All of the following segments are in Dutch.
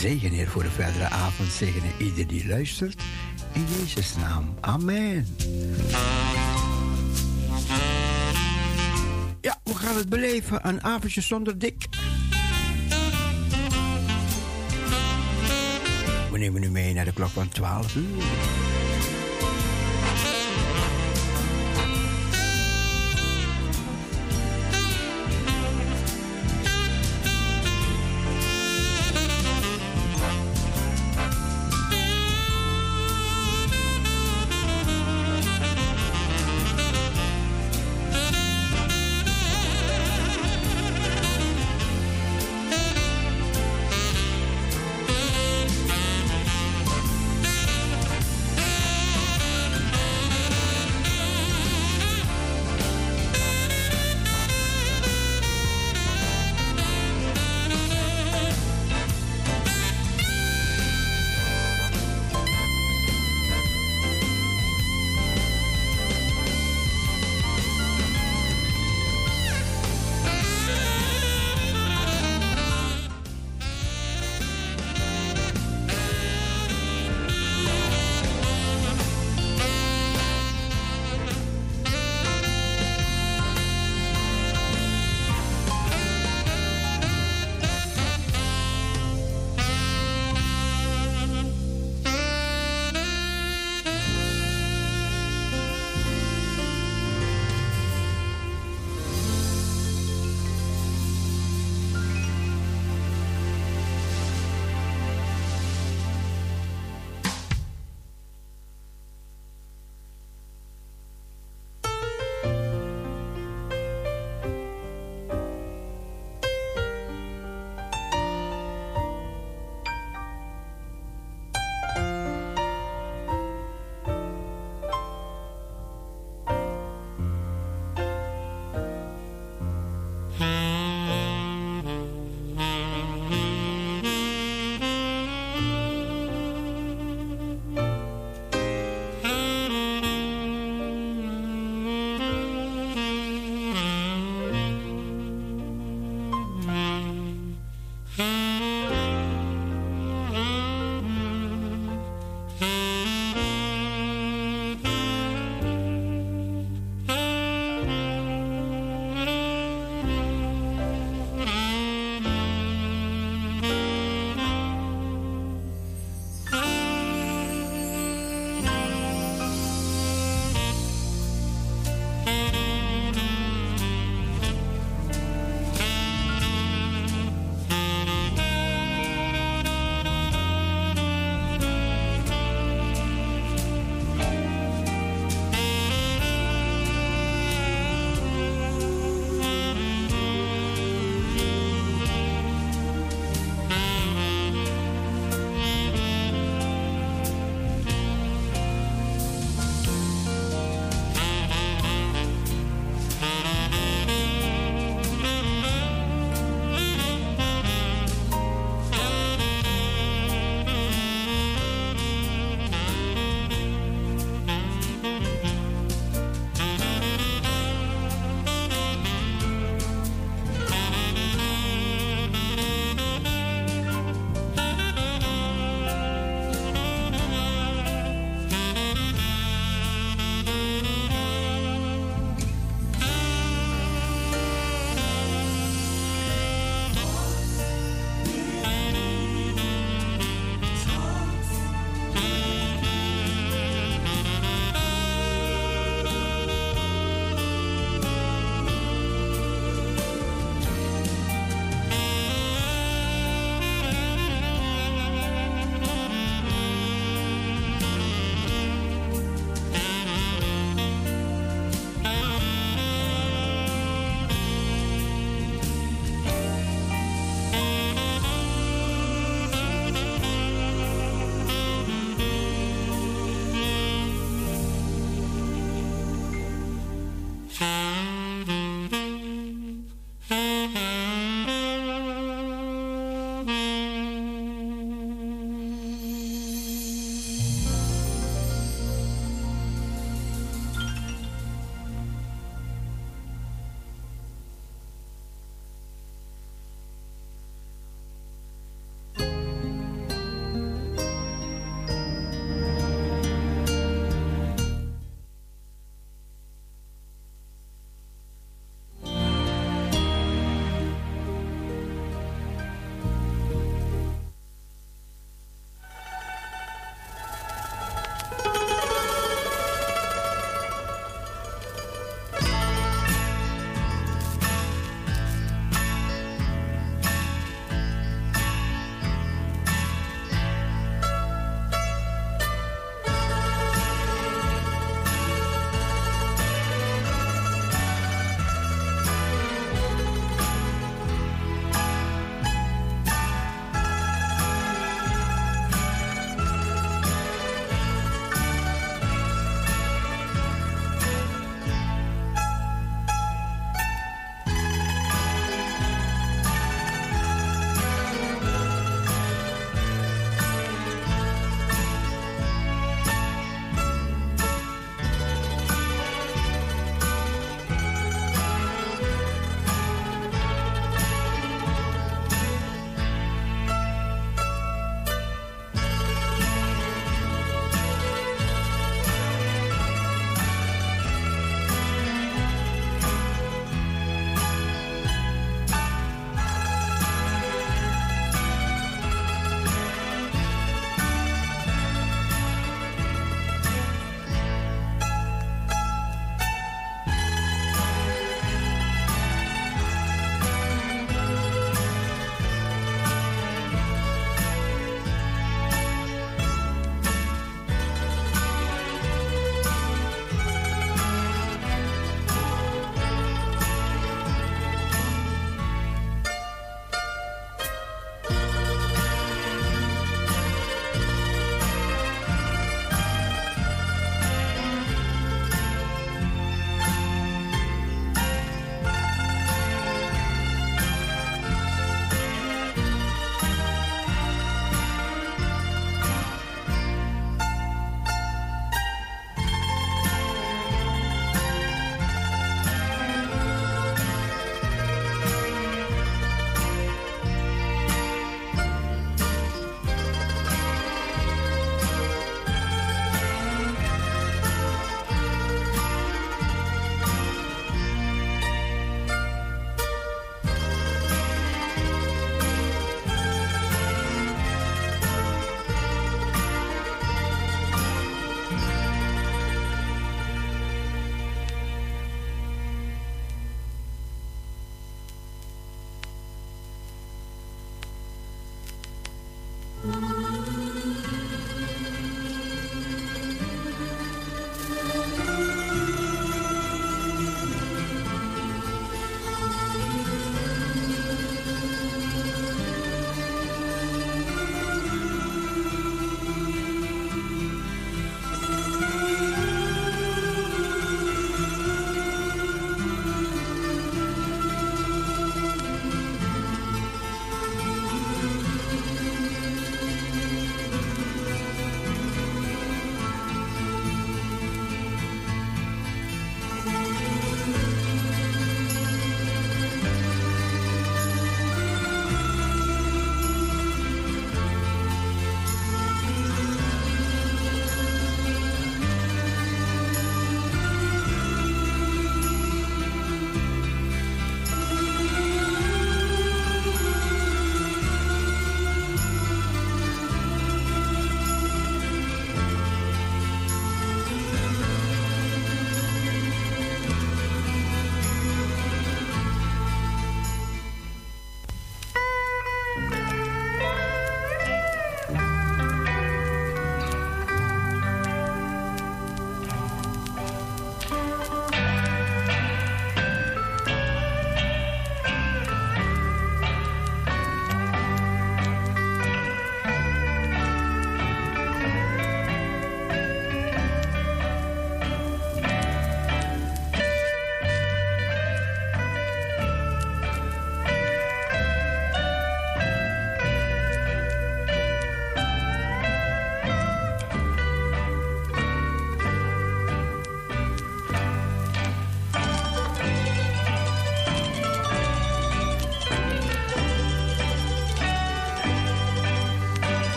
zegen, Heer, voor de verdere avond. Zegenen ieder die luistert. In Jezus' naam. Amen. Ja, we gaan het beleven. Een avondje zonder dik. We nemen u mee naar de klok van 12 uur.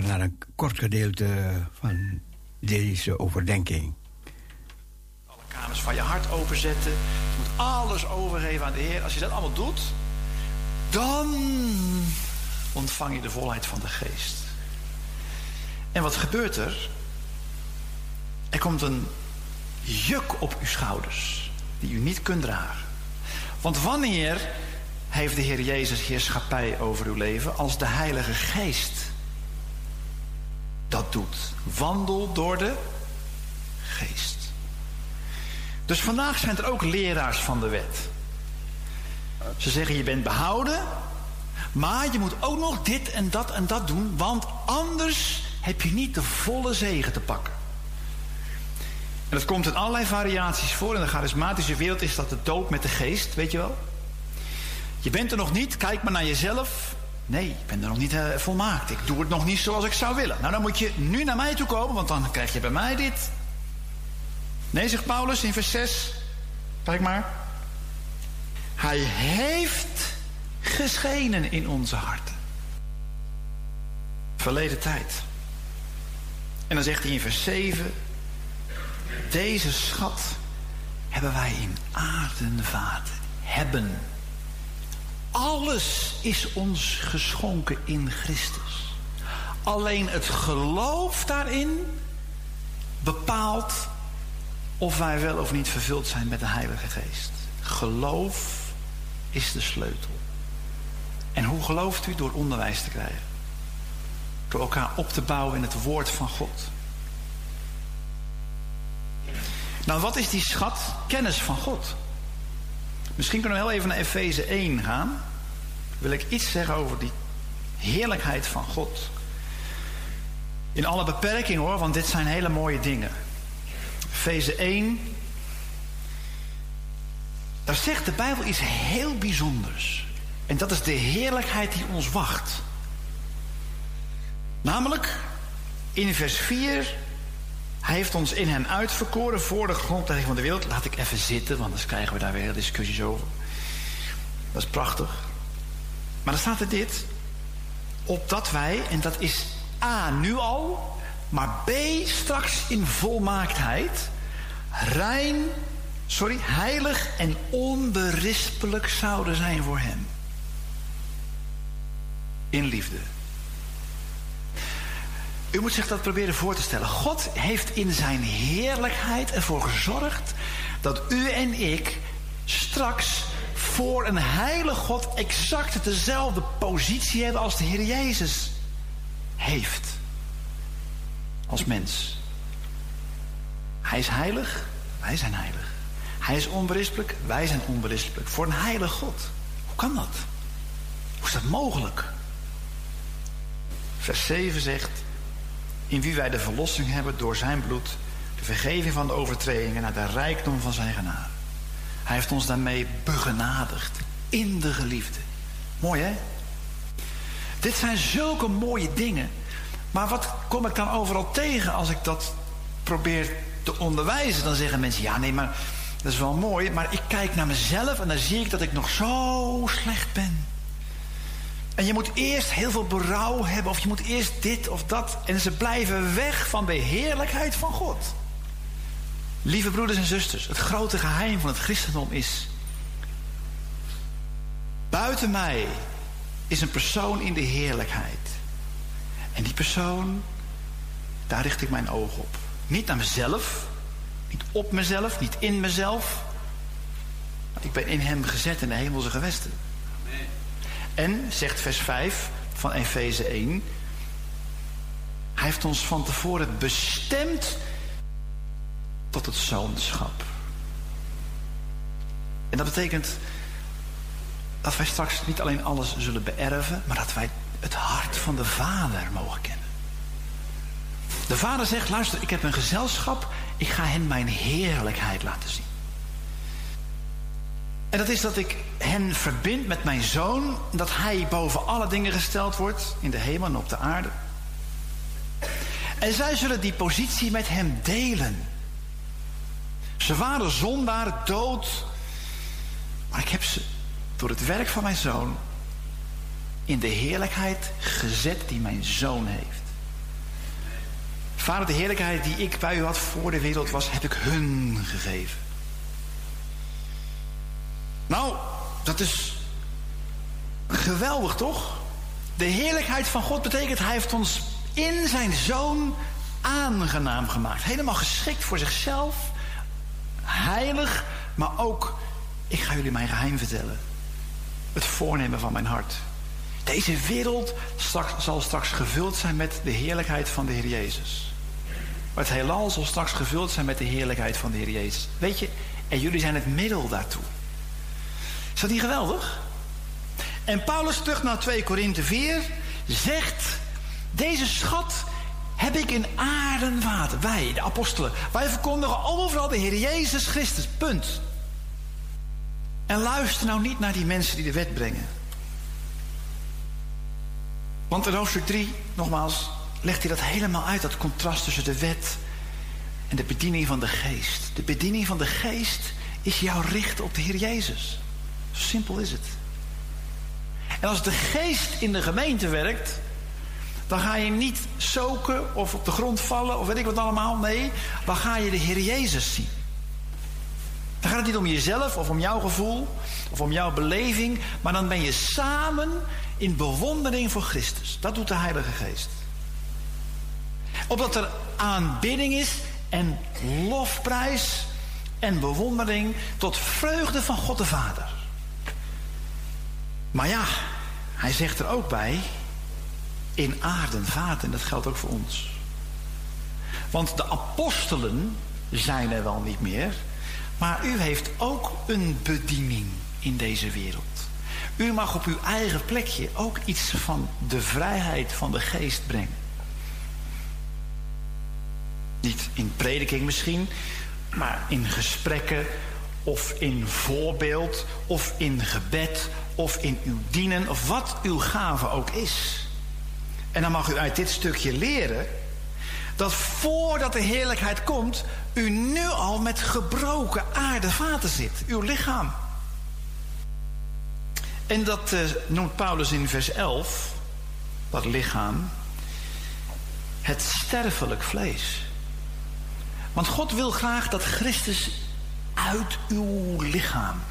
Naar een kort gedeelte van deze overdenking. Alle kamers van je hart openzetten. Je moet alles overgeven aan de Heer. Als je dat allemaal doet, dan ontvang je de volheid van de geest. En wat gebeurt er? Er komt een juk op uw schouders die u niet kunt dragen. Want wanneer heeft de Heer Jezus heerschappij over uw leven? Als de Heilige Geest. Wandel door de Geest. Dus vandaag zijn er ook leraars van de wet. Ze zeggen je bent behouden, maar je moet ook nog dit en dat en dat doen, want anders heb je niet de volle zegen te pakken. En dat komt in allerlei variaties voor. In de charismatische wereld is dat de doop met de geest, weet je wel. Je bent er nog niet, kijk maar naar jezelf. Nee, ik ben er nog niet uh, volmaakt. Ik doe het nog niet zoals ik zou willen. Nou, dan moet je nu naar mij toe komen, want dan krijg je bij mij dit. Nee, zegt Paulus in vers 6. Kijk maar. Hij heeft geschenen in onze harten. Verleden tijd. En dan zegt hij in vers 7. Deze schat hebben wij in aarden vaten. Hebben. Alles is ons geschonken in Christus. Alleen het geloof daarin bepaalt of wij wel of niet vervuld zijn met de Heilige Geest. Geloof is de sleutel. En hoe gelooft u? Door onderwijs te krijgen. Door elkaar op te bouwen in het woord van God. Nou, wat is die schat? Kennis van God. Misschien kunnen we heel even naar Efeze 1 gaan. Wil ik iets zeggen over die heerlijkheid van God. In alle beperking hoor, want dit zijn hele mooie dingen. Efeze 1. Daar zegt de Bijbel iets heel bijzonders. En dat is de heerlijkheid die ons wacht. Namelijk, in vers 4 hij heeft ons in hen uitverkoren voor de grondlegging van de wereld. Laat ik even zitten, want anders krijgen we daar weer discussies over. Dat is prachtig. Maar dan staat er dit. Opdat wij, en dat is A nu al, maar B straks in volmaaktheid, rein, sorry, heilig en onberispelijk zouden zijn voor Hem. In liefde. U moet zich dat proberen voor te stellen. God heeft in zijn heerlijkheid ervoor gezorgd dat u en ik straks voor een heilige God exact dezelfde positie hebben als de Heer Jezus heeft. Als mens. Hij is heilig, wij zijn heilig. Hij is onberispelijk, wij zijn onberispelijk. Voor een heilige God. Hoe kan dat? Hoe is dat mogelijk? Vers 7 zegt: in wie wij de verlossing hebben door zijn bloed, de vergeving van de overtredingen naar de rijkdom van zijn genade. Hij heeft ons daarmee begenadigd in de geliefde. Mooi hè? Dit zijn zulke mooie dingen. Maar wat kom ik dan overal tegen als ik dat probeer te onderwijzen? Dan zeggen mensen, ja nee, maar dat is wel mooi. Maar ik kijk naar mezelf en dan zie ik dat ik nog zo slecht ben. En je moet eerst heel veel berouw hebben, of je moet eerst dit of dat. En ze blijven weg van de heerlijkheid van God. Lieve broeders en zusters, het grote geheim van het christendom is. Buiten mij is een persoon in de heerlijkheid. En die persoon, daar richt ik mijn oog op. Niet naar mezelf, niet op mezelf, niet in mezelf. Ik ben in hem gezet in de hemelse gewesten. En, zegt vers 5 van Efeze 1, hij heeft ons van tevoren bestemd tot het zoonschap. En dat betekent dat wij straks niet alleen alles zullen beërven, maar dat wij het hart van de Vader mogen kennen. De Vader zegt, luister, ik heb een gezelschap, ik ga hen mijn heerlijkheid laten zien. En dat is dat ik hen verbind met mijn zoon. Dat hij boven alle dingen gesteld wordt. In de hemel en op de aarde. En zij zullen die positie met hem delen. Ze waren zondaar, dood. Maar ik heb ze door het werk van mijn zoon in de heerlijkheid gezet die mijn zoon heeft. Vader, de heerlijkheid die ik bij u had voor de wereld was, heb ik hun gegeven. Nou, dat is geweldig toch? De heerlijkheid van God betekent, hij heeft ons in zijn zoon aangenaam gemaakt. Helemaal geschikt voor zichzelf. Heilig, maar ook, ik ga jullie mijn geheim vertellen. Het voornemen van mijn hart. Deze wereld straks, zal straks gevuld zijn met de heerlijkheid van de Heer Jezus. Het heelal zal straks gevuld zijn met de heerlijkheid van de Heer Jezus. Weet je, en jullie zijn het middel daartoe. Is dat niet geweldig? En Paulus terug naar 2 Korinthe 4 zegt... Deze schat heb ik in aarde en water. Wij, de apostelen. Wij verkondigen overal de Heer Jezus Christus. Punt. En luister nou niet naar die mensen die de wet brengen. Want in hoofdstuk 3, nogmaals, legt hij dat helemaal uit. Dat contrast tussen de wet en de bediening van de geest. De bediening van de geest is jou richten op de Heer Jezus. Zo simpel is het. En als de geest in de gemeente werkt, dan ga je niet zoken of op de grond vallen of weet ik wat allemaal. Nee, dan ga je de Heer Jezus zien. Dan gaat het niet om jezelf of om jouw gevoel of om jouw beleving, maar dan ben je samen in bewondering voor Christus. Dat doet de Heilige Geest. Opdat er aanbidding is en lofprijs en bewondering tot vreugde van God de Vader. Maar ja, hij zegt er ook bij, in aarde en vaten, dat geldt ook voor ons. Want de apostelen zijn er wel niet meer, maar u heeft ook een bediening in deze wereld. U mag op uw eigen plekje ook iets van de vrijheid van de geest brengen. Niet in prediking misschien, maar in gesprekken of in voorbeeld of in gebed of in uw dienen of wat uw gave ook is. En dan mag u uit dit stukje leren dat voordat de heerlijkheid komt, u nu al met gebroken aardevaten zit, uw lichaam. En dat uh, noemt Paulus in vers 11, dat lichaam, het sterfelijk vlees. Want God wil graag dat Christus uit uw lichaam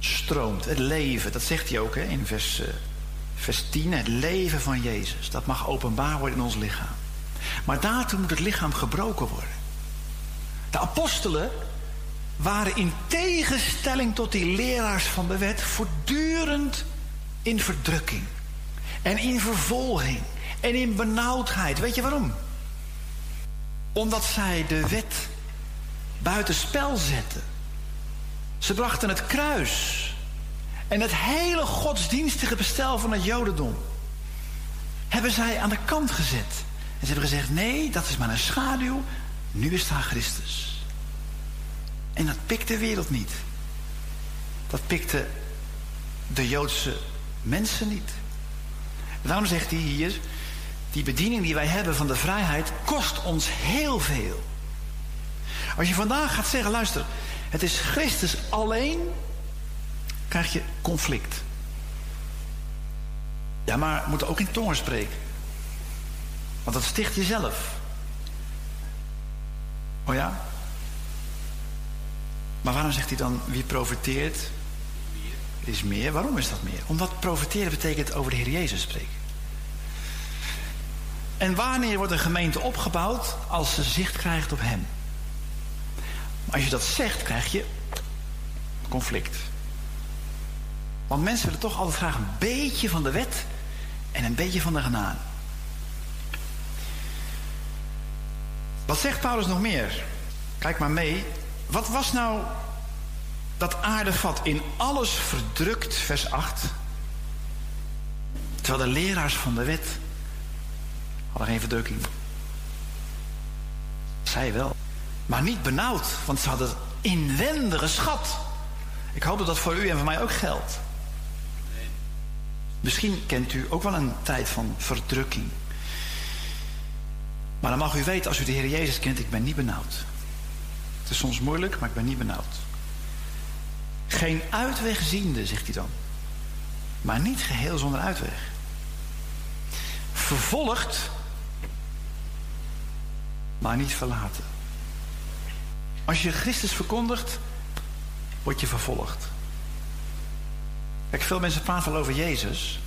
stroomt. Het leven, dat zegt hij ook hè, in vers, uh, vers 10. Het leven van Jezus, dat mag openbaar worden in ons lichaam. Maar daartoe moet het lichaam gebroken worden. De apostelen waren in tegenstelling tot die leraars van de wet voortdurend in verdrukking. En in vervolging. En in benauwdheid. Weet je waarom? Omdat zij de wet buitenspel zetten. Ze brachten het kruis en het hele godsdienstige bestel van het Jodendom hebben zij aan de kant gezet. En ze hebben gezegd: nee, dat is maar een schaduw. Nu is daar Christus. En dat pikte de wereld niet. Dat pikte de Joodse mensen niet. Daarom zegt hij hier: die bediening die wij hebben van de vrijheid kost ons heel veel. Als je vandaag gaat zeggen: luister, het is Christus alleen, krijg je conflict. Ja, maar we moeten ook in tongen spreken. Want dat sticht jezelf. Oh ja? Maar waarom zegt hij dan wie profiteert? Is meer. Waarom is dat meer? Omdat profiteren betekent over de Heer Jezus spreken. En wanneer wordt een gemeente opgebouwd? Als ze zicht krijgt op Hem. Als je dat zegt, krijg je conflict. Want mensen willen toch altijd graag een beetje van de wet en een beetje van de genade. Wat zegt Paulus nog meer? Kijk maar mee. Wat was nou dat aardevat in alles verdrukt, vers 8? Terwijl de leraars van de wet hadden geen verdrukking. Zij wel. Maar niet benauwd, want ze hadden inwendige schat. Ik hoop dat dat voor u en voor mij ook geldt. Misschien kent u ook wel een tijd van verdrukking. Maar dan mag u weten, als u de Heer Jezus kent, ik ben niet benauwd. Het is soms moeilijk, maar ik ben niet benauwd. Geen uitweg ziende, zegt hij dan. Maar niet geheel zonder uitweg. Vervolgd maar niet verlaten. Als je Christus verkondigt, word je vervolgd. Kijk, veel mensen praten wel over Jezus.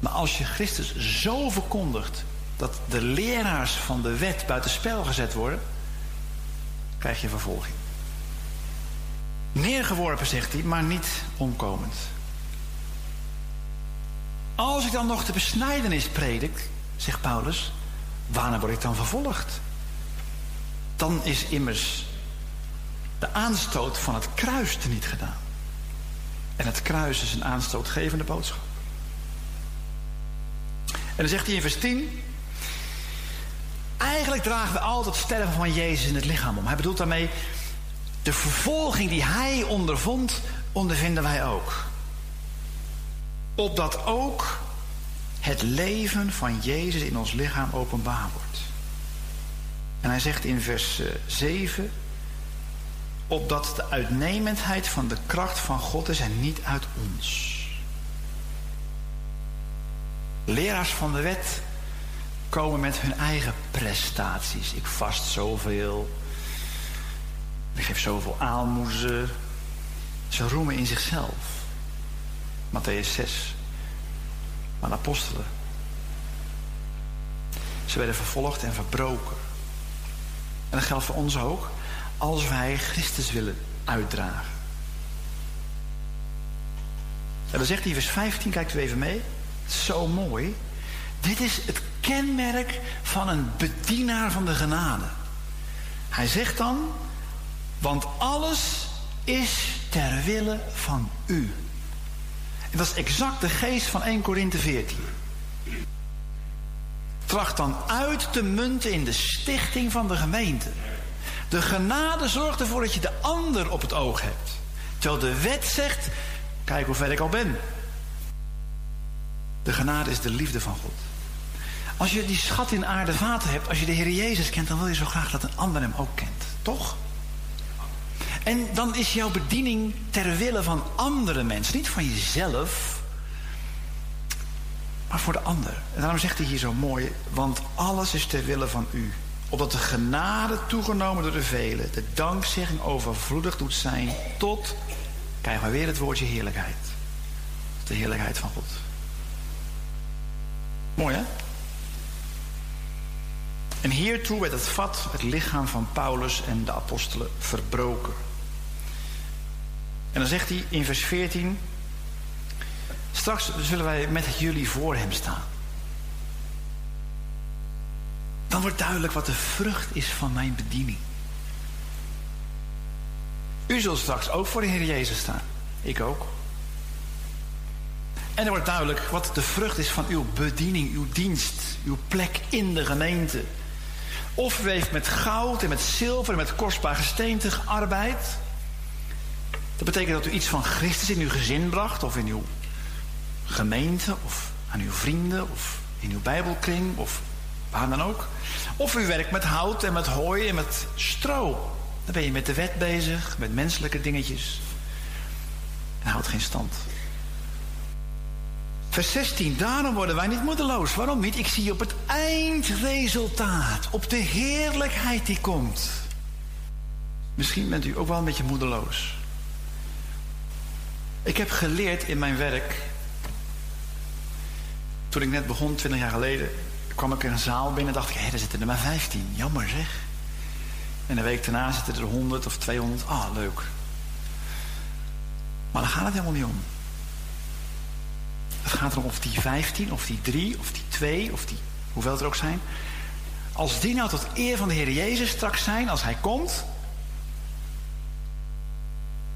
Maar als je Christus zo verkondigt dat de leraars van de wet buitenspel gezet worden, krijg je vervolging. Neergeworpen, zegt hij, maar niet omkomend. Als ik dan nog de besnijdenis predik, zegt Paulus, waarna word ik dan vervolgd? Dan is immers de aanstoot van het kruis te niet gedaan. En het kruis is een aanstootgevende boodschap. En dan zegt hij in vers 10. Eigenlijk dragen we altijd het sterven van Jezus in het lichaam om. Hij bedoelt daarmee. De vervolging die hij ondervond, ondervinden wij ook. Opdat ook het leven van Jezus in ons lichaam openbaar wordt. En hij zegt in vers 7 opdat de uitnemendheid van de kracht van God is en niet uit ons. Leraars van de wet komen met hun eigen prestaties. Ik vast zoveel. Ik geef zoveel aalmoezen. Ze roemen in zichzelf. Matthäus 6. Maar de apostelen. Ze werden vervolgd en verbroken. En dat geldt voor ons ook als wij Christus willen uitdragen. En dan zegt hij vers 15, kijkt u even mee. Zo mooi. Dit is het kenmerk van een bedienaar van de genade. Hij zegt dan, want alles is ter wille van u. En dat is exact de geest van 1 Korinthe 14. Tracht dan uit te munten in de stichting van de gemeente. De genade zorgt ervoor dat je de ander op het oog hebt. Terwijl de wet zegt, kijk hoe ver ik al ben. De genade is de liefde van God. Als je die schat in aarde vaten hebt, als je de Heer Jezus kent, dan wil je zo graag dat een ander hem ook kent. Toch? En dan is jouw bediening ter wille van andere mensen. Niet van jezelf, maar voor de ander. En daarom zegt hij hier zo mooi, want alles is ter wille van u opdat de genade toegenomen door de velen, de dankzegging overvloedig doet zijn tot, krijgen we weer het woordje heerlijkheid. De heerlijkheid van God. Mooi hè? En hiertoe werd het vat, het lichaam van Paulus en de apostelen verbroken. En dan zegt hij in vers 14, straks zullen wij met jullie voor hem staan. dan wordt duidelijk wat de vrucht is van mijn bediening. U zult straks ook voor de Heer Jezus staan. Ik ook. En er wordt duidelijk wat de vrucht is van uw bediening, uw dienst, uw plek in de gemeente. Of u heeft met goud en met zilver en met kostbaar gesteente gearbeid. Dat betekent dat u iets van Christus in uw gezin bracht, of in uw gemeente, of aan uw vrienden, of in uw Bijbelkring, of waar dan ook. Of u werkt met hout en met hooi en met stro. Dan ben je met de wet bezig, met menselijke dingetjes. En houdt geen stand. Vers 16. Daarom worden wij niet moedeloos. Waarom niet? Ik zie op het eindresultaat. Op de heerlijkheid die komt. Misschien bent u ook wel een beetje moedeloos. Ik heb geleerd in mijn werk. Toen ik net begon, 20 jaar geleden kwam ik in een zaal binnen en dacht ik, hé, er zitten er maar 15. Jammer zeg. En de week daarna zitten er 100 of 200. Ah, leuk. Maar daar gaat het helemaal niet om. Het gaat erom of die 15, of die 3, of die 2, of die, hoeveel het er ook zijn. Als die nou tot eer van de Heer Jezus straks zijn, als Hij komt,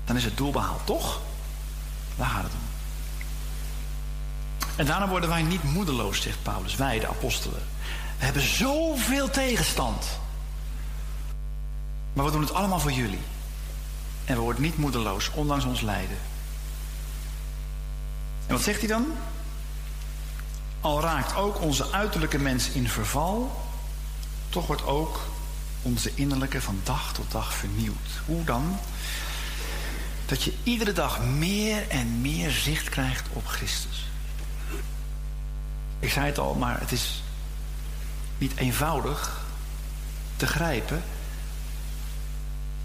dan is het doel behaald, toch? Daar gaat het om. En daarna worden wij niet moedeloos, zegt Paulus, wij de apostelen. We hebben zoveel tegenstand. Maar we doen het allemaal voor jullie. En we worden niet moedeloos, ondanks ons lijden. En wat zegt hij dan? Al raakt ook onze uiterlijke mens in verval, toch wordt ook onze innerlijke van dag tot dag vernieuwd. Hoe dan? Dat je iedere dag meer en meer zicht krijgt op Christus. Ik zei het al, maar het is niet eenvoudig te grijpen.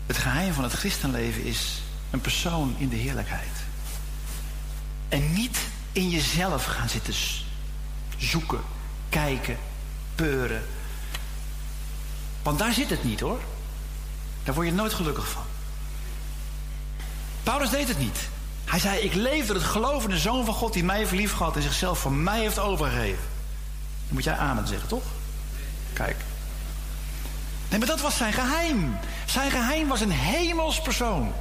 Het geheim van het christenleven is een persoon in de heerlijkheid. En niet in jezelf gaan zitten zoeken, kijken, peuren. Want daar zit het niet hoor. Daar word je nooit gelukkig van. Paulus deed het niet. Hij zei, ik leef door het geloof in de Zoon van God die mij heeft lief gehad en zichzelf voor mij heeft overgegeven. Dan moet jij amen zeggen, toch? Kijk. Nee, maar dat was zijn geheim. Zijn geheim was een hemels persoon.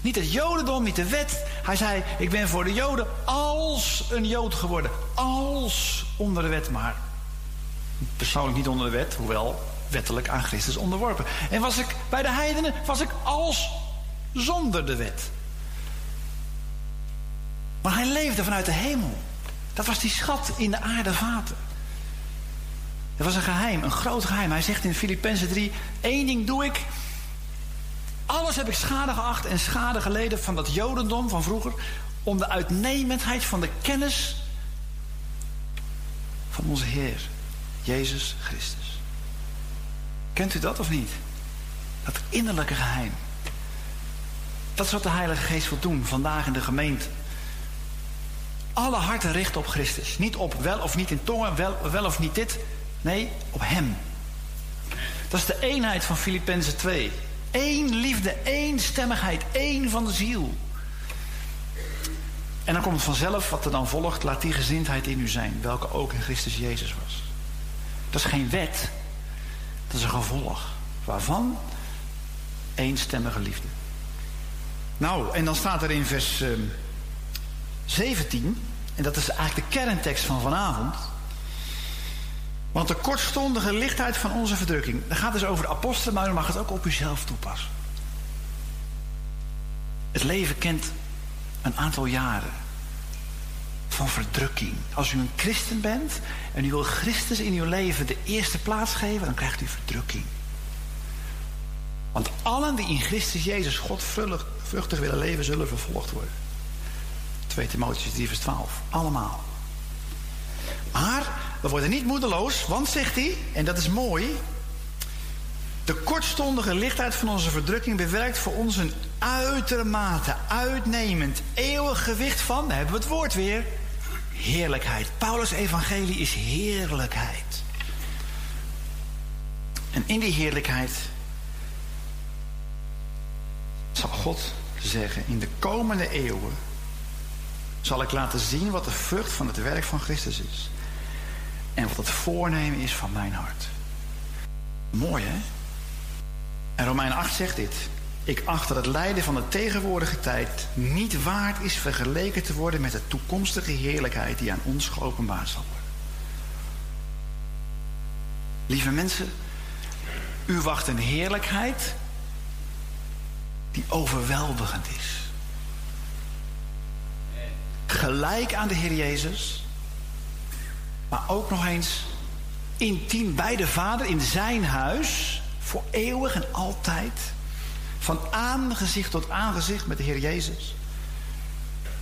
Niet het jodendom, niet de wet. Hij zei, ik ben voor de joden als een jood geworden. Als onder de wet, maar persoonlijk niet onder de wet. Hoewel wettelijk aan Christus onderworpen. En was ik bij de heidenen, was ik als zonder de wet. Maar hij leefde vanuit de hemel. Dat was die schat in de aarde vaten. Dat was een geheim, een groot geheim. Hij zegt in Filippenzen 3: één ding doe ik. Alles heb ik schade geacht en schade geleden van dat jodendom van vroeger. Om de uitnemendheid van de kennis van onze Heer, Jezus Christus. Kent u dat of niet? Dat innerlijke geheim. Dat is wat de Heilige Geest wil doen vandaag in de gemeente. Alle harten richten op Christus. Niet op wel of niet in tongen, wel, of niet dit. Nee, op Hem. Dat is de eenheid van Filippenzen 2. Eén liefde, één stemmigheid, één van de ziel. En dan komt het vanzelf wat er dan volgt. Laat die gezindheid in u zijn, welke ook in Christus Jezus was. Dat is geen wet. Dat is een gevolg. Waarvan? Eenstemmige liefde. Nou, en dan staat er in vers 17, ehm, en dat is eigenlijk de kerntekst van vanavond. Want de kortstondige lichtheid van onze verdrukking. Dat gaat dus over de apostelen, maar u mag het ook op uzelf toepassen. Het leven kent een aantal jaren van verdrukking. Als u een christen bent en u wil Christus in uw leven de eerste plaats geven, dan krijgt u verdrukking. Want allen die in Christus Jezus God vruchtig willen leven, zullen vervolgd worden. 2 Timotheus 3 vers 12. Allemaal. Maar we worden niet moedeloos, want zegt hij, en dat is mooi. De kortstondige lichtheid van onze verdrukking bewerkt voor ons een uitermate uitnemend eeuwig gewicht van, daar hebben we het woord weer, heerlijkheid. Paulus' evangelie is heerlijkheid. En in die heerlijkheid zal God zeggen, in de komende eeuwen zal ik laten zien wat de vrucht van het werk van Christus is. En wat het voornemen is van mijn hart. Mooi hè? En Romein 8 zegt dit. Ik acht dat het lijden van de tegenwoordige tijd niet waard is vergeleken te worden met de toekomstige heerlijkheid die aan ons geopenbaard zal worden. Lieve mensen, u wacht een heerlijkheid die overweldigend is. Gelijk aan de Heer Jezus, maar ook nog eens intiem bij de Vader in zijn huis, voor eeuwig en altijd. Van aangezicht tot aangezicht met de Heer Jezus.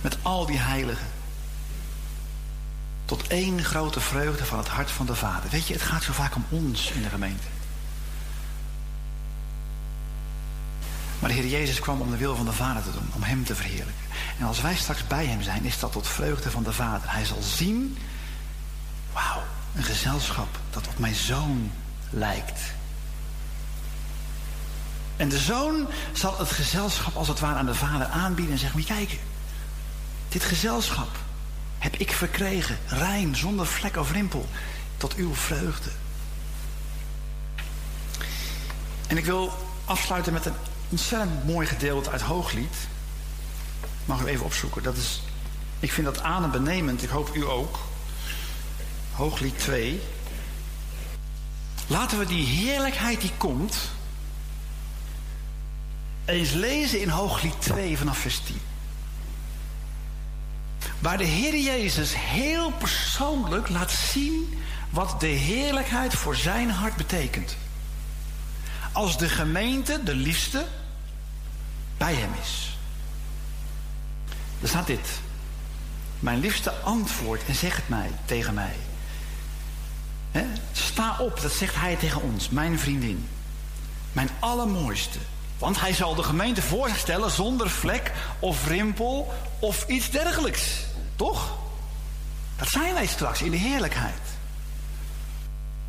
Met al die heiligen. Tot één grote vreugde van het hart van de Vader. Weet je, het gaat zo vaak om ons in de gemeente. Maar de Heer Jezus kwam om de wil van de Vader te doen, om Hem te verheerlijken. En als wij straks bij Hem zijn, is dat tot vreugde van de Vader. Hij zal zien, wauw, een gezelschap dat op mijn zoon lijkt. En de zoon zal het gezelschap als het ware aan de vader aanbieden en zeggen: kijken, dit gezelschap heb ik verkregen, rein, zonder vlek of rimpel, tot uw vreugde. En ik wil afsluiten met een ontzettend mooi gedeelte uit Hooglied. Mag u even opzoeken. Dat is, ik vind dat adembenemend. Ik hoop u ook. Hooglied 2. Laten we die heerlijkheid die komt. eens lezen in Hooglied 2 vanaf vers 10. Waar de Heer Jezus heel persoonlijk laat zien wat de heerlijkheid voor zijn hart betekent. Als de gemeente, de liefste, bij hem is. Er staat dit. Mijn liefste antwoord en zeg het mij tegen mij. Sta op, dat zegt hij tegen ons, mijn vriendin. Mijn allermooiste. Want hij zal de gemeente voor zich stellen zonder vlek of rimpel of iets dergelijks. Toch? Dat zijn wij straks in de heerlijkheid.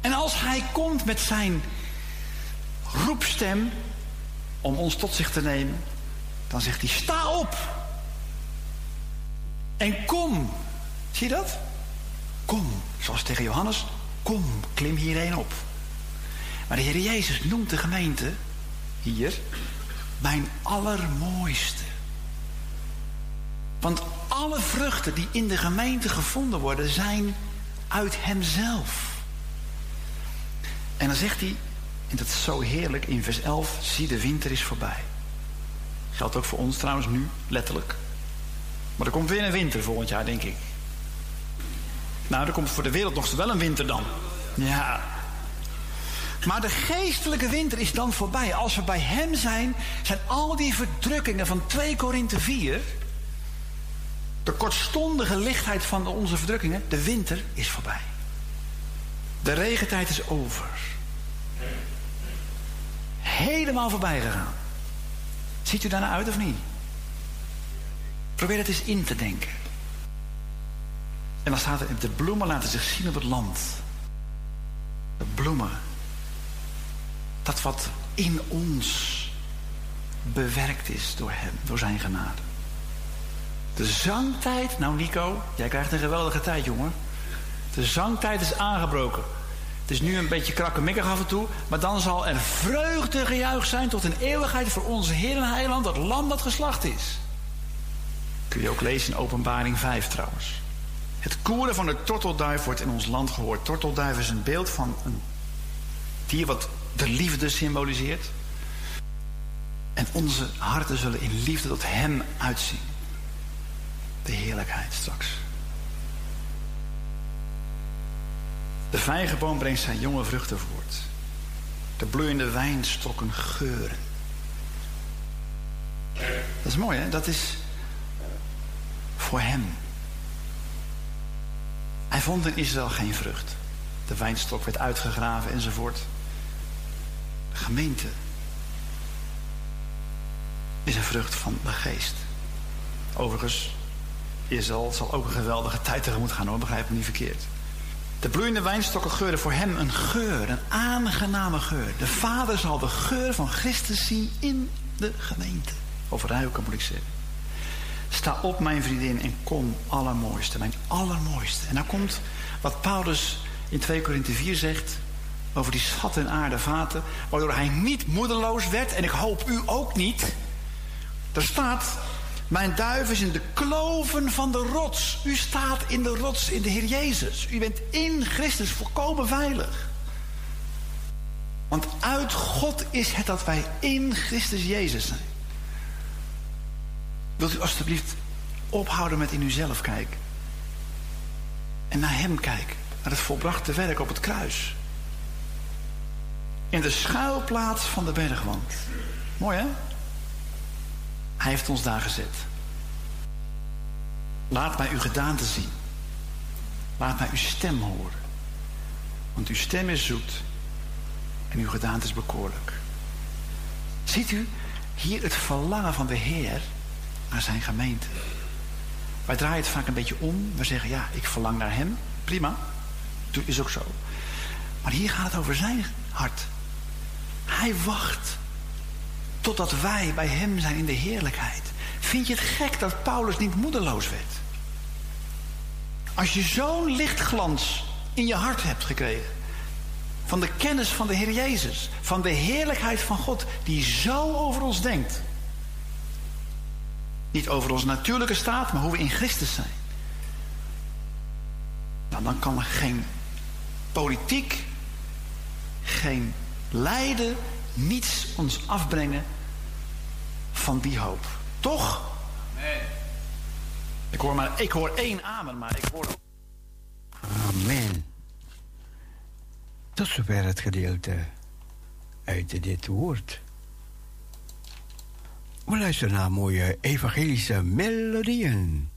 En als hij komt met zijn roepstem om ons tot zich te nemen, dan zegt hij: sta op en kom. Zie je dat? Kom, zoals tegen Johannes, kom, klim hierheen op. Maar de Heer Jezus noemt de gemeente hier mijn allermooiste. Want alle vruchten die in de gemeente gevonden worden, zijn uit Hemzelf. En dan zegt hij, en dat is zo heerlijk in vers 11, zie de winter is voorbij. Geldt ook voor ons trouwens nu, letterlijk. Maar er komt weer een winter volgend jaar, denk ik. Nou, er komt voor de wereld nog wel een winter dan. Ja. Maar de geestelijke winter is dan voorbij. Als we bij Hem zijn, zijn al die verdrukkingen van 2 Korinthe 4... de kortstondige lichtheid van onze verdrukkingen, de winter is voorbij. De regentijd is over. Helemaal voorbij gegaan. Ziet u daarna uit of niet? Probeer het eens in te denken. En dan staat er, de bloemen laten zich zien op het land. De bloemen. Dat wat in ons bewerkt is door hem, door zijn genade. De zangtijd, nou Nico, jij krijgt een geweldige tijd, jongen. De zangtijd is aangebroken. Het is nu een beetje krakkemikkig af en toe, maar dan zal er vreugde gejuich zijn tot een eeuwigheid voor onze Heer en Heiland, dat lam dat geslacht is. Kun je ook lezen in Openbaring 5 trouwens. Het koeren van de tortelduif wordt in ons land gehoord. Tortelduif is een beeld van een dier wat de liefde symboliseert. En onze harten zullen in liefde tot Hem uitzien. De heerlijkheid straks. De vijgenboom brengt zijn jonge vruchten voort. De bloeiende wijnstokken geuren. Dat is mooi, hè? Dat is voor hem. Hij vond in Israël geen vrucht. De wijnstok werd uitgegraven enzovoort. De gemeente is een vrucht van de geest. Overigens, Israël zal ook een geweldige tijd tegemoet gaan hoor, begrijp me niet verkeerd. De bloeiende wijnstokken geuren voor hem een geur, een aangename geur. De vader zal de geur van Christus zien in de gemeente. Of ruiken moet ik zeggen. Sta op, mijn vriendin, en kom, allermooiste, mijn allermooiste. En dan komt wat Paulus in 2 Korinthe 4 zegt over die schatten en aarde vaten, waardoor hij niet moedeloos werd, en ik hoop u ook niet. Er staat, mijn duif is in de kloven van de rots. U staat in de rots in de Heer Jezus. U bent in Christus volkomen veilig. Want uit God is het dat wij in Christus Jezus zijn. Wilt u alstublieft ophouden met in uzelf kijken? En naar Hem kijken. Naar het volbrachte werk op het kruis. In de schuilplaats van de bergwand. Mooi hè? Hij heeft ons daar gezet. Laat mij uw gedaante zien. Laat mij uw stem horen. Want uw stem is zoet en uw gedaante is bekoorlijk. Ziet u hier het verlangen van de Heer naar zijn gemeente? Wij draaien het vaak een beetje om. We zeggen ja, ik verlang naar hem. Prima. Dat is ook zo. Maar hier gaat het over zijn hart. Hij wacht totdat wij bij hem zijn in de heerlijkheid. Vind je het gek dat Paulus niet moedeloos werd? Als je zo'n lichtglans in je hart hebt gekregen. Van de kennis van de Heer Jezus. Van de heerlijkheid van God die zo over ons denkt. Niet over onze natuurlijke staat, maar hoe we in Christus zijn. Nou, dan kan er geen politiek, geen lijden, niets ons afbrengen van die hoop. Toch? Nee. Ik hoor, maar, ik hoor één amen, maar ik hoor... Amen. Tot zover het gedeelte uit dit woord. We luisteren naar mooie evangelische melodieën.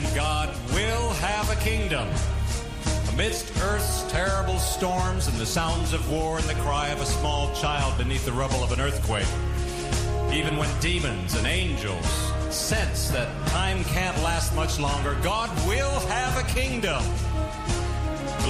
friend, God will have a kingdom. Amidst Earth's terrible storms and the sounds of war and the cry of a small child beneath the rubble of an earthquake. Even when demons and angels sense that time can't last much longer, God will have a kingdom.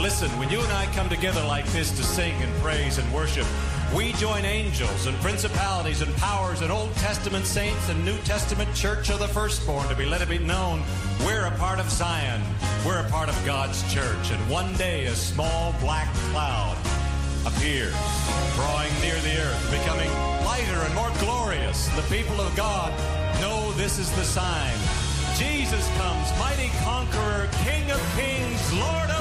Listen, when you and I come together like this to sing and praise and worship, we join angels and principalities and powers and Old Testament saints and New Testament church of the firstborn to be let it be known we're a part of Zion. We're a part of God's church. And one day a small black cloud appears, drawing near the earth, becoming lighter and more glorious. The people of God know this is the sign. Jesus comes, mighty conqueror, King of kings, Lord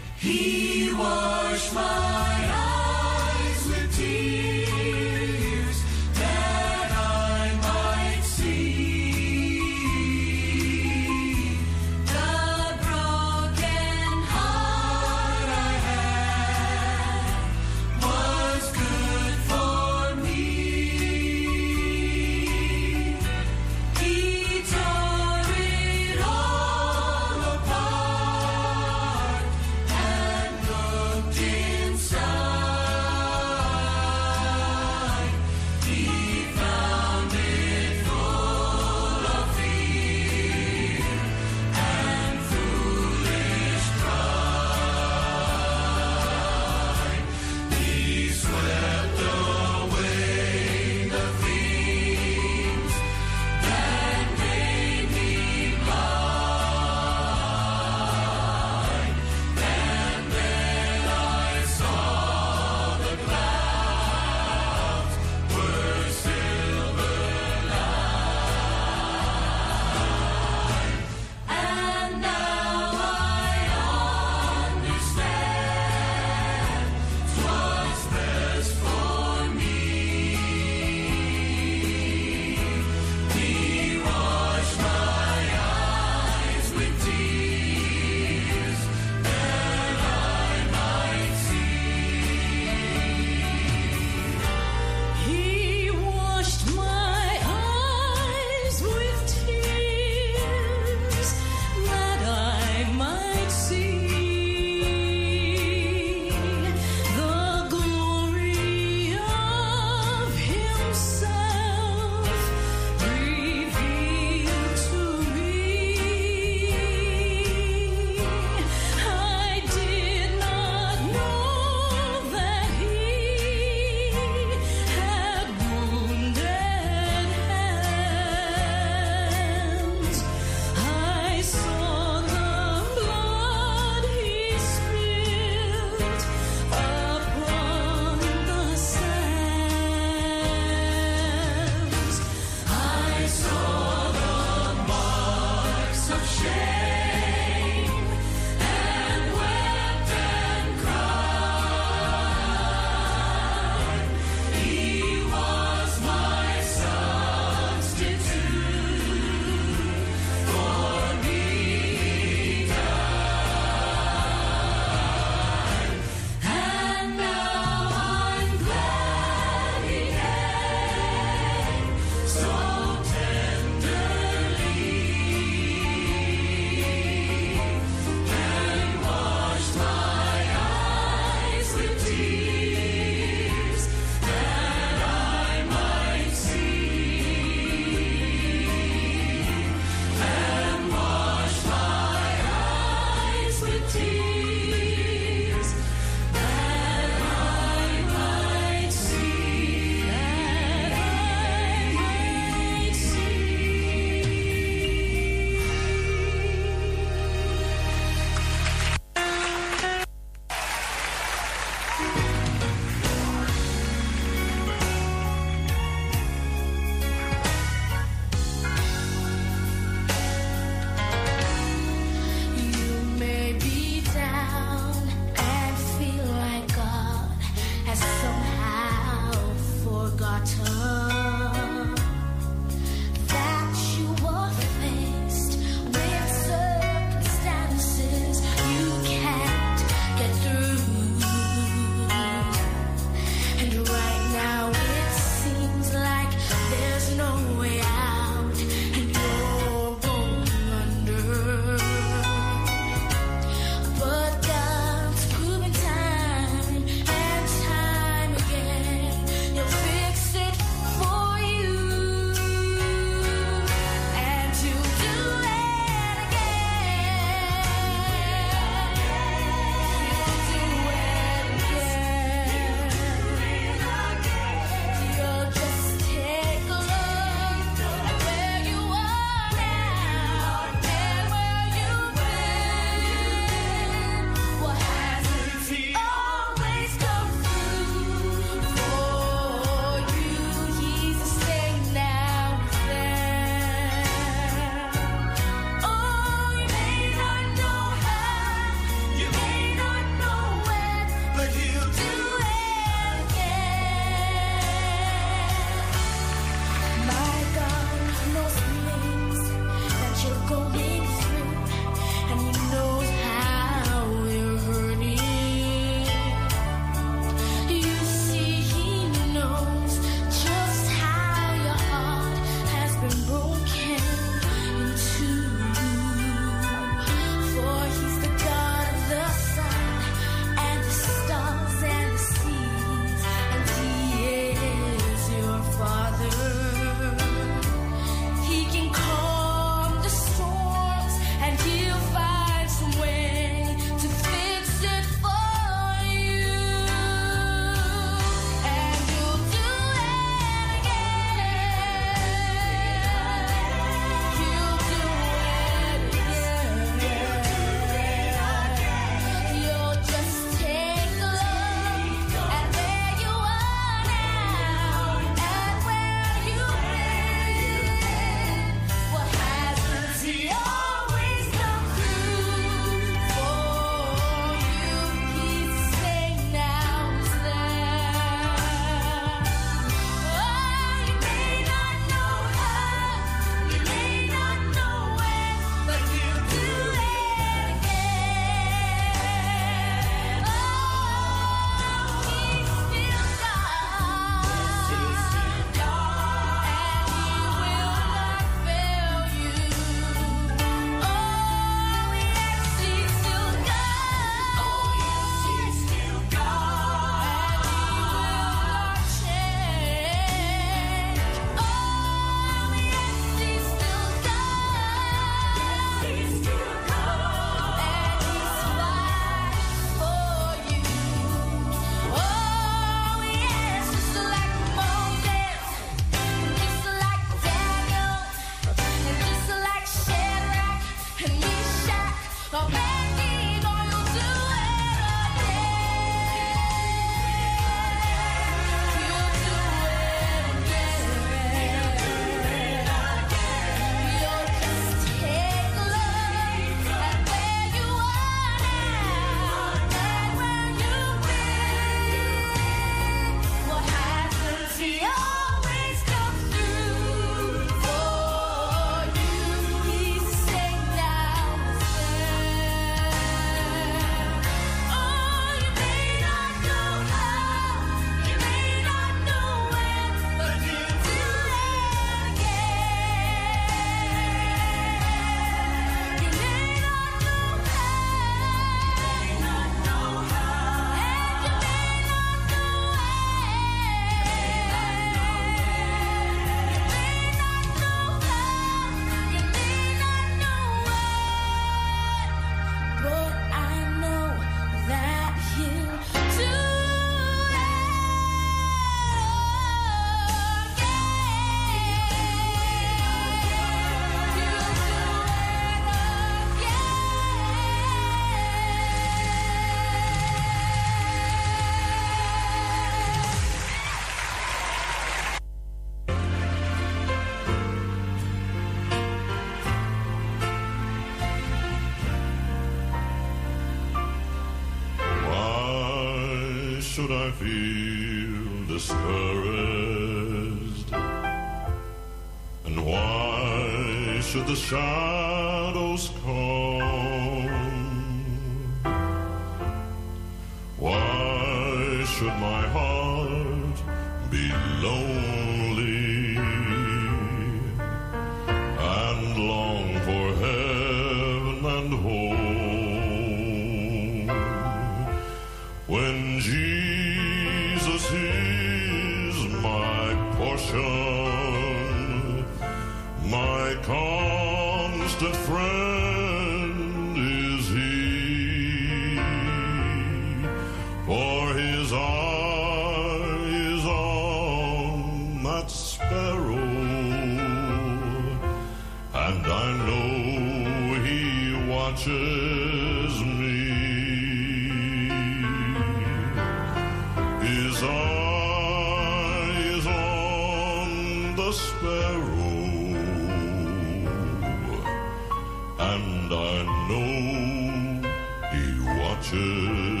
and I know He watches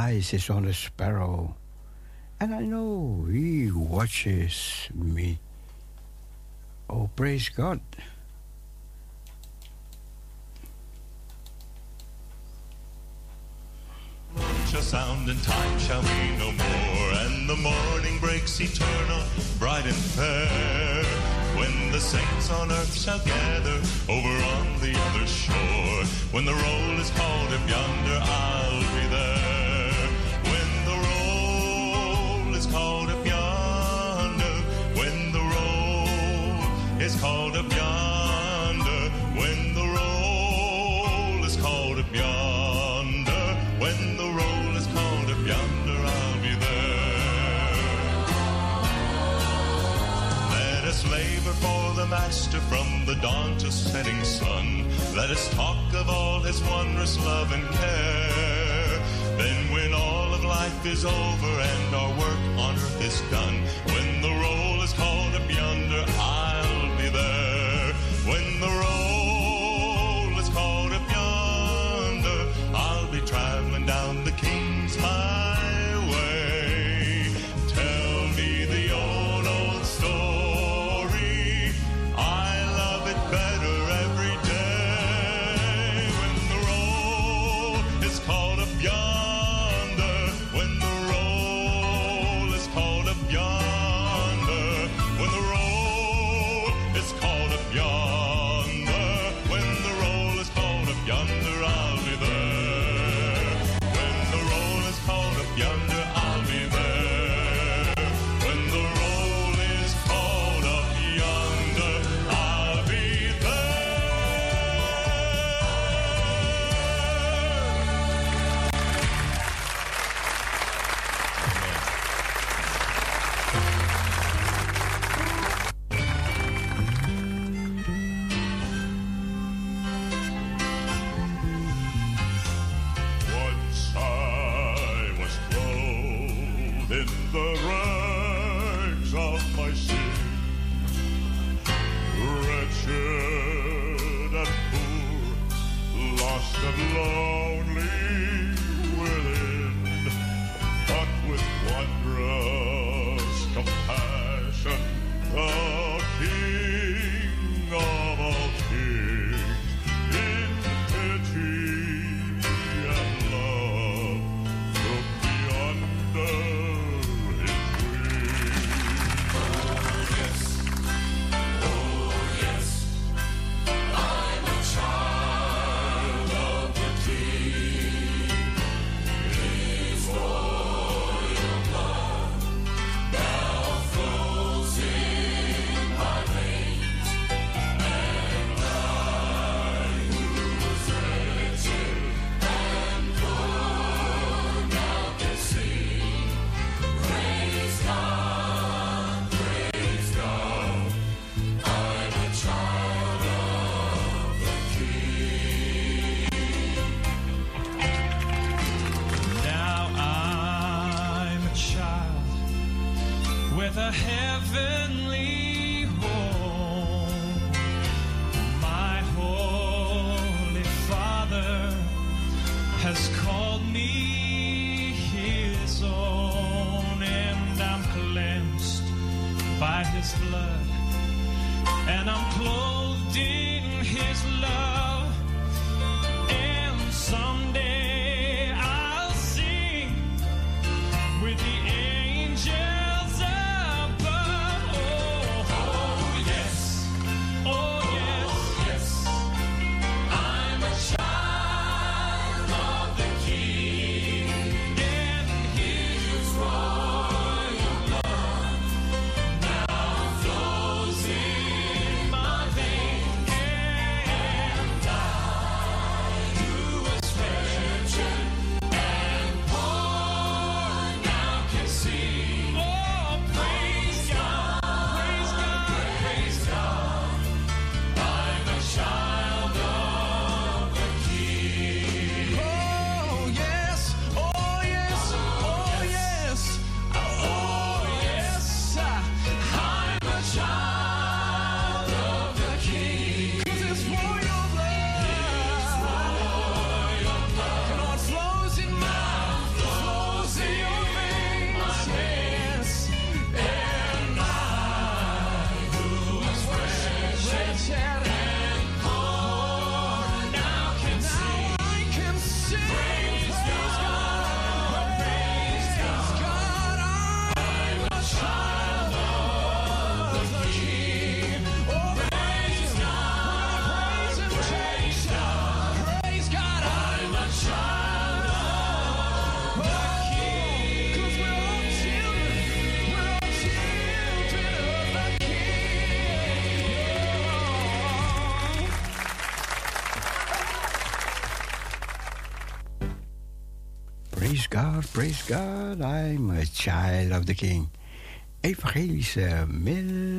eyes is on the sparrow, and I know he watches me. Oh, praise God. the master from the dawn to setting sun. Let us talk of all his wondrous love and care. Then, when all of life is over and our work on earth is done, when Lord, praise God, I'm a child of the King. Evangelische Mill.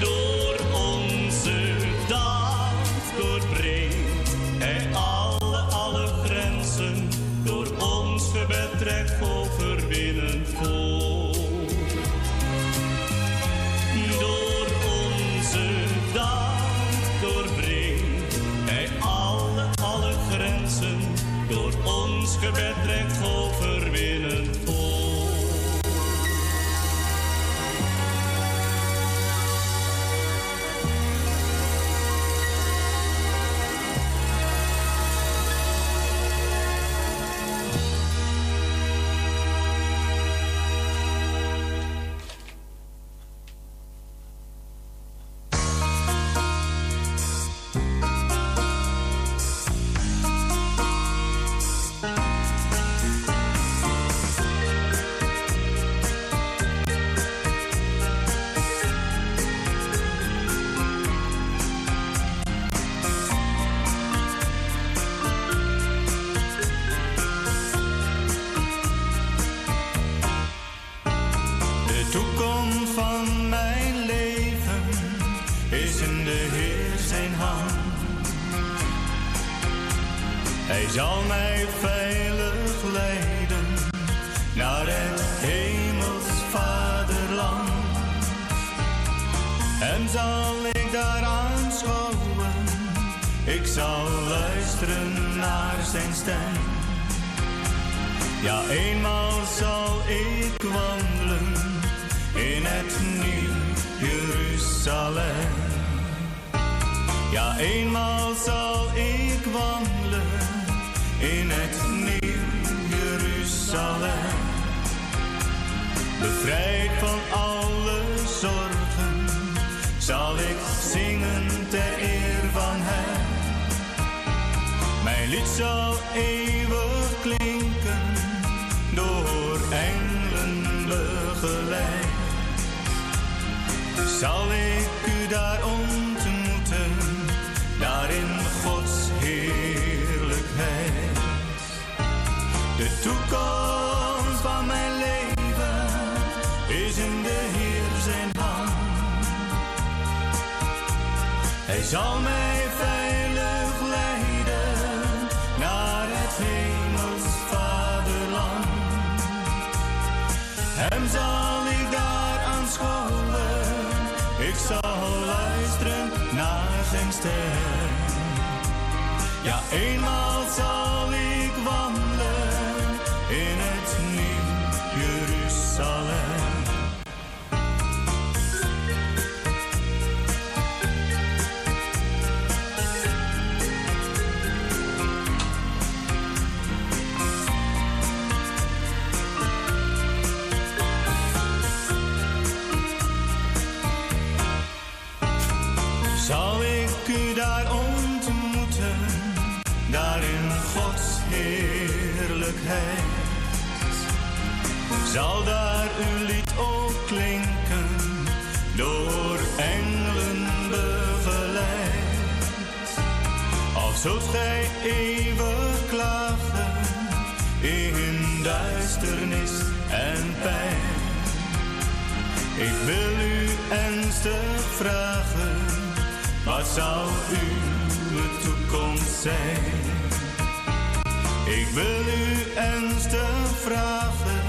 Door onze daad doorbreekt hij alle, alle grenzen. Door ons gebed overwinnen. Door onze daad doorbreekt hij alle, alle grenzen. Door ons gebetrek. in duisternis en pijn. Ik wil u ernstig vragen, wat zou uw toekomst zijn? Ik wil u ernstig vragen,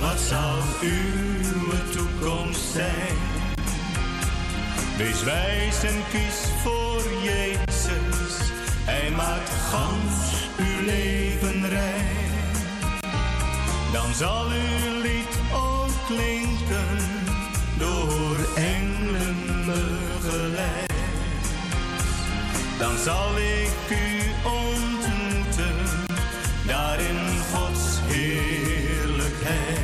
wat zou uw toekomst zijn? Wees wijs en kies voor Jezus, hij maakt gans uw leven zal uw lied ook klinken door engelen begeleid. Dan zal ik u ontmoeten, daar in Gods heerlijkheid.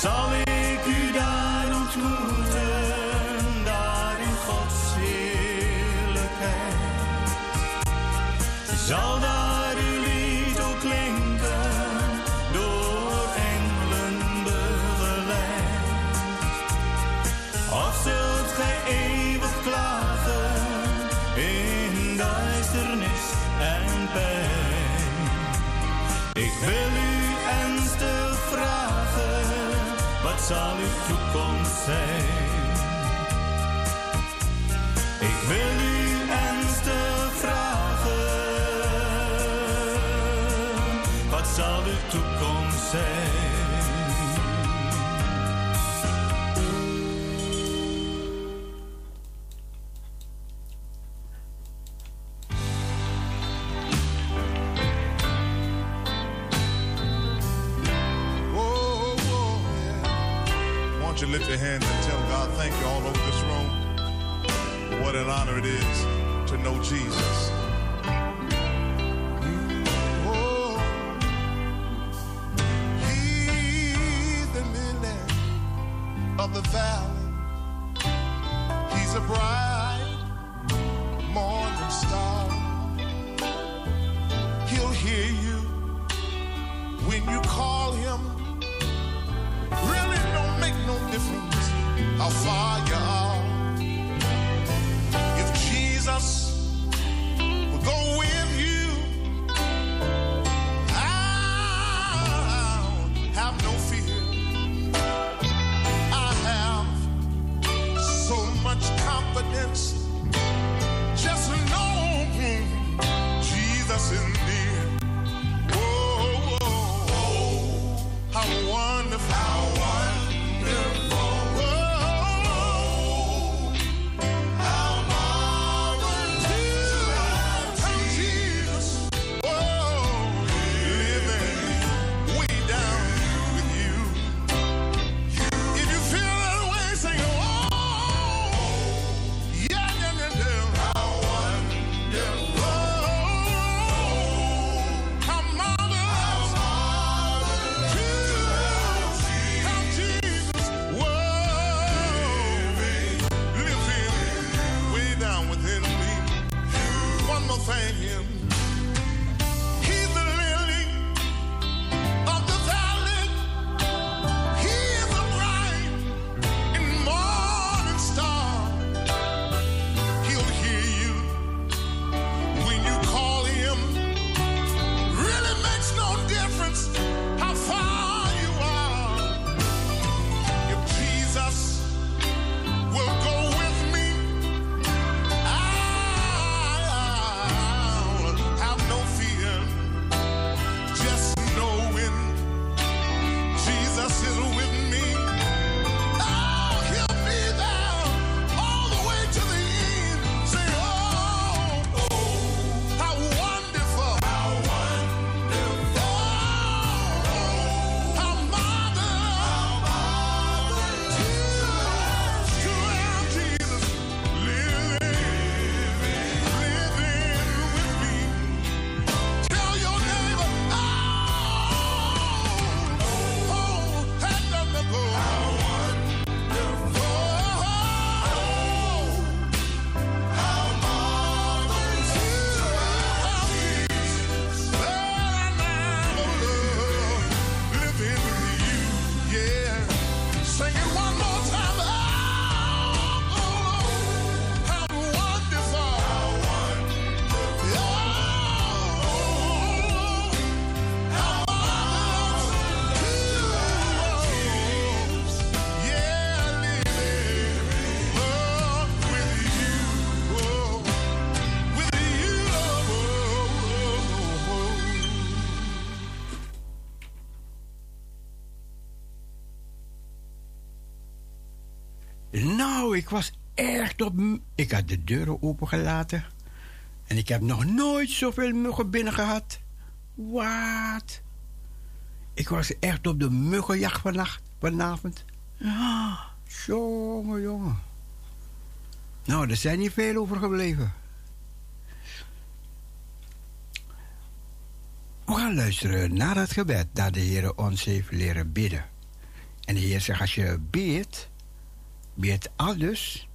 Zal ik u daar ontmoeten, daar in Gods heerlijkheid. Zal daar zal uw toekomst zijn. it is to know Jesus. Ik was echt op. Ik had de deuren opengelaten. En ik heb nog nooit zoveel muggen binnen gehad. Wat? Ik was echt op de muggenjacht vannacht, vanavond. Ah, jongen, jongen. Nou, er zijn niet veel overgebleven. We gaan luisteren naar het gebed dat de Heer ons heeft leren bidden. En de Heer zegt, als je bidt, bid alles.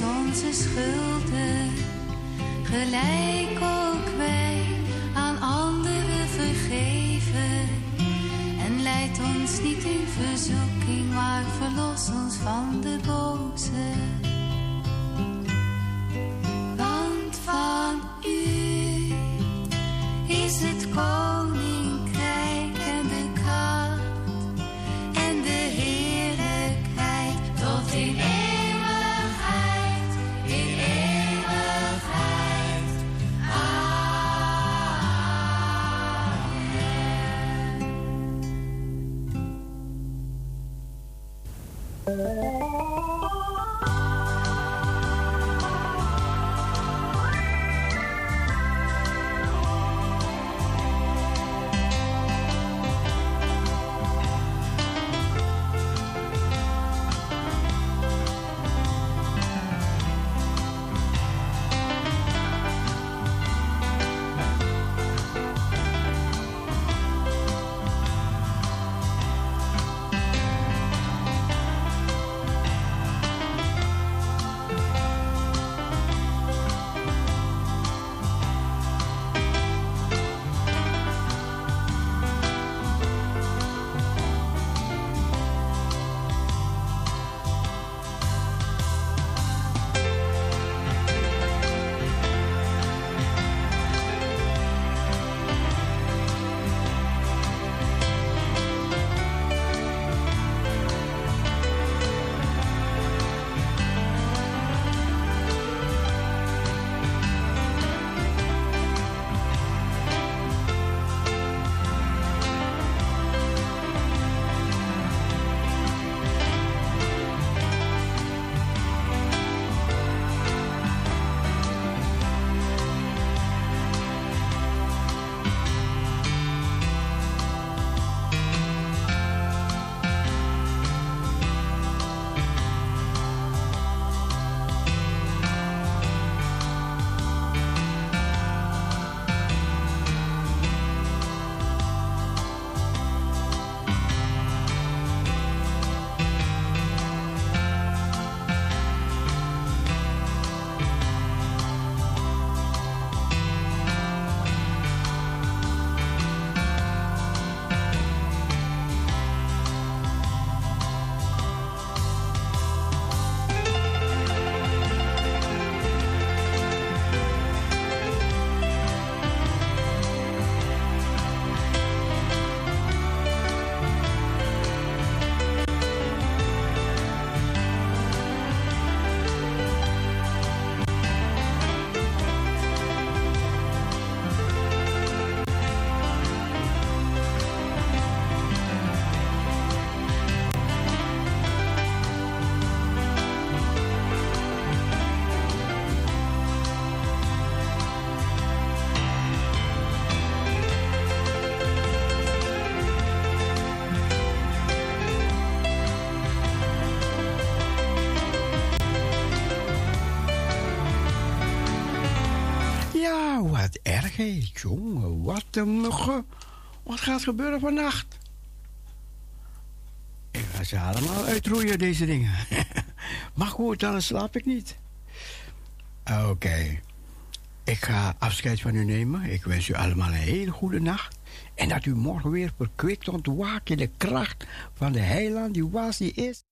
Onze schulden. Gelijk ook wij aan anderen vergeven. En leid ons niet in verzoeking, maar verlos ons van de boze. Hé. Jongen, wat een muggen. Wat gaat gebeuren vannacht? Ik ga ze allemaal uitroeien, deze dingen. maar goed, dan slaap ik niet. Oké. Ik ga afscheid van u nemen. Ik wens u allemaal een hele goede nacht. En dat u morgen weer verkwikt ontwaakt in de kracht van de heiland die was, die is.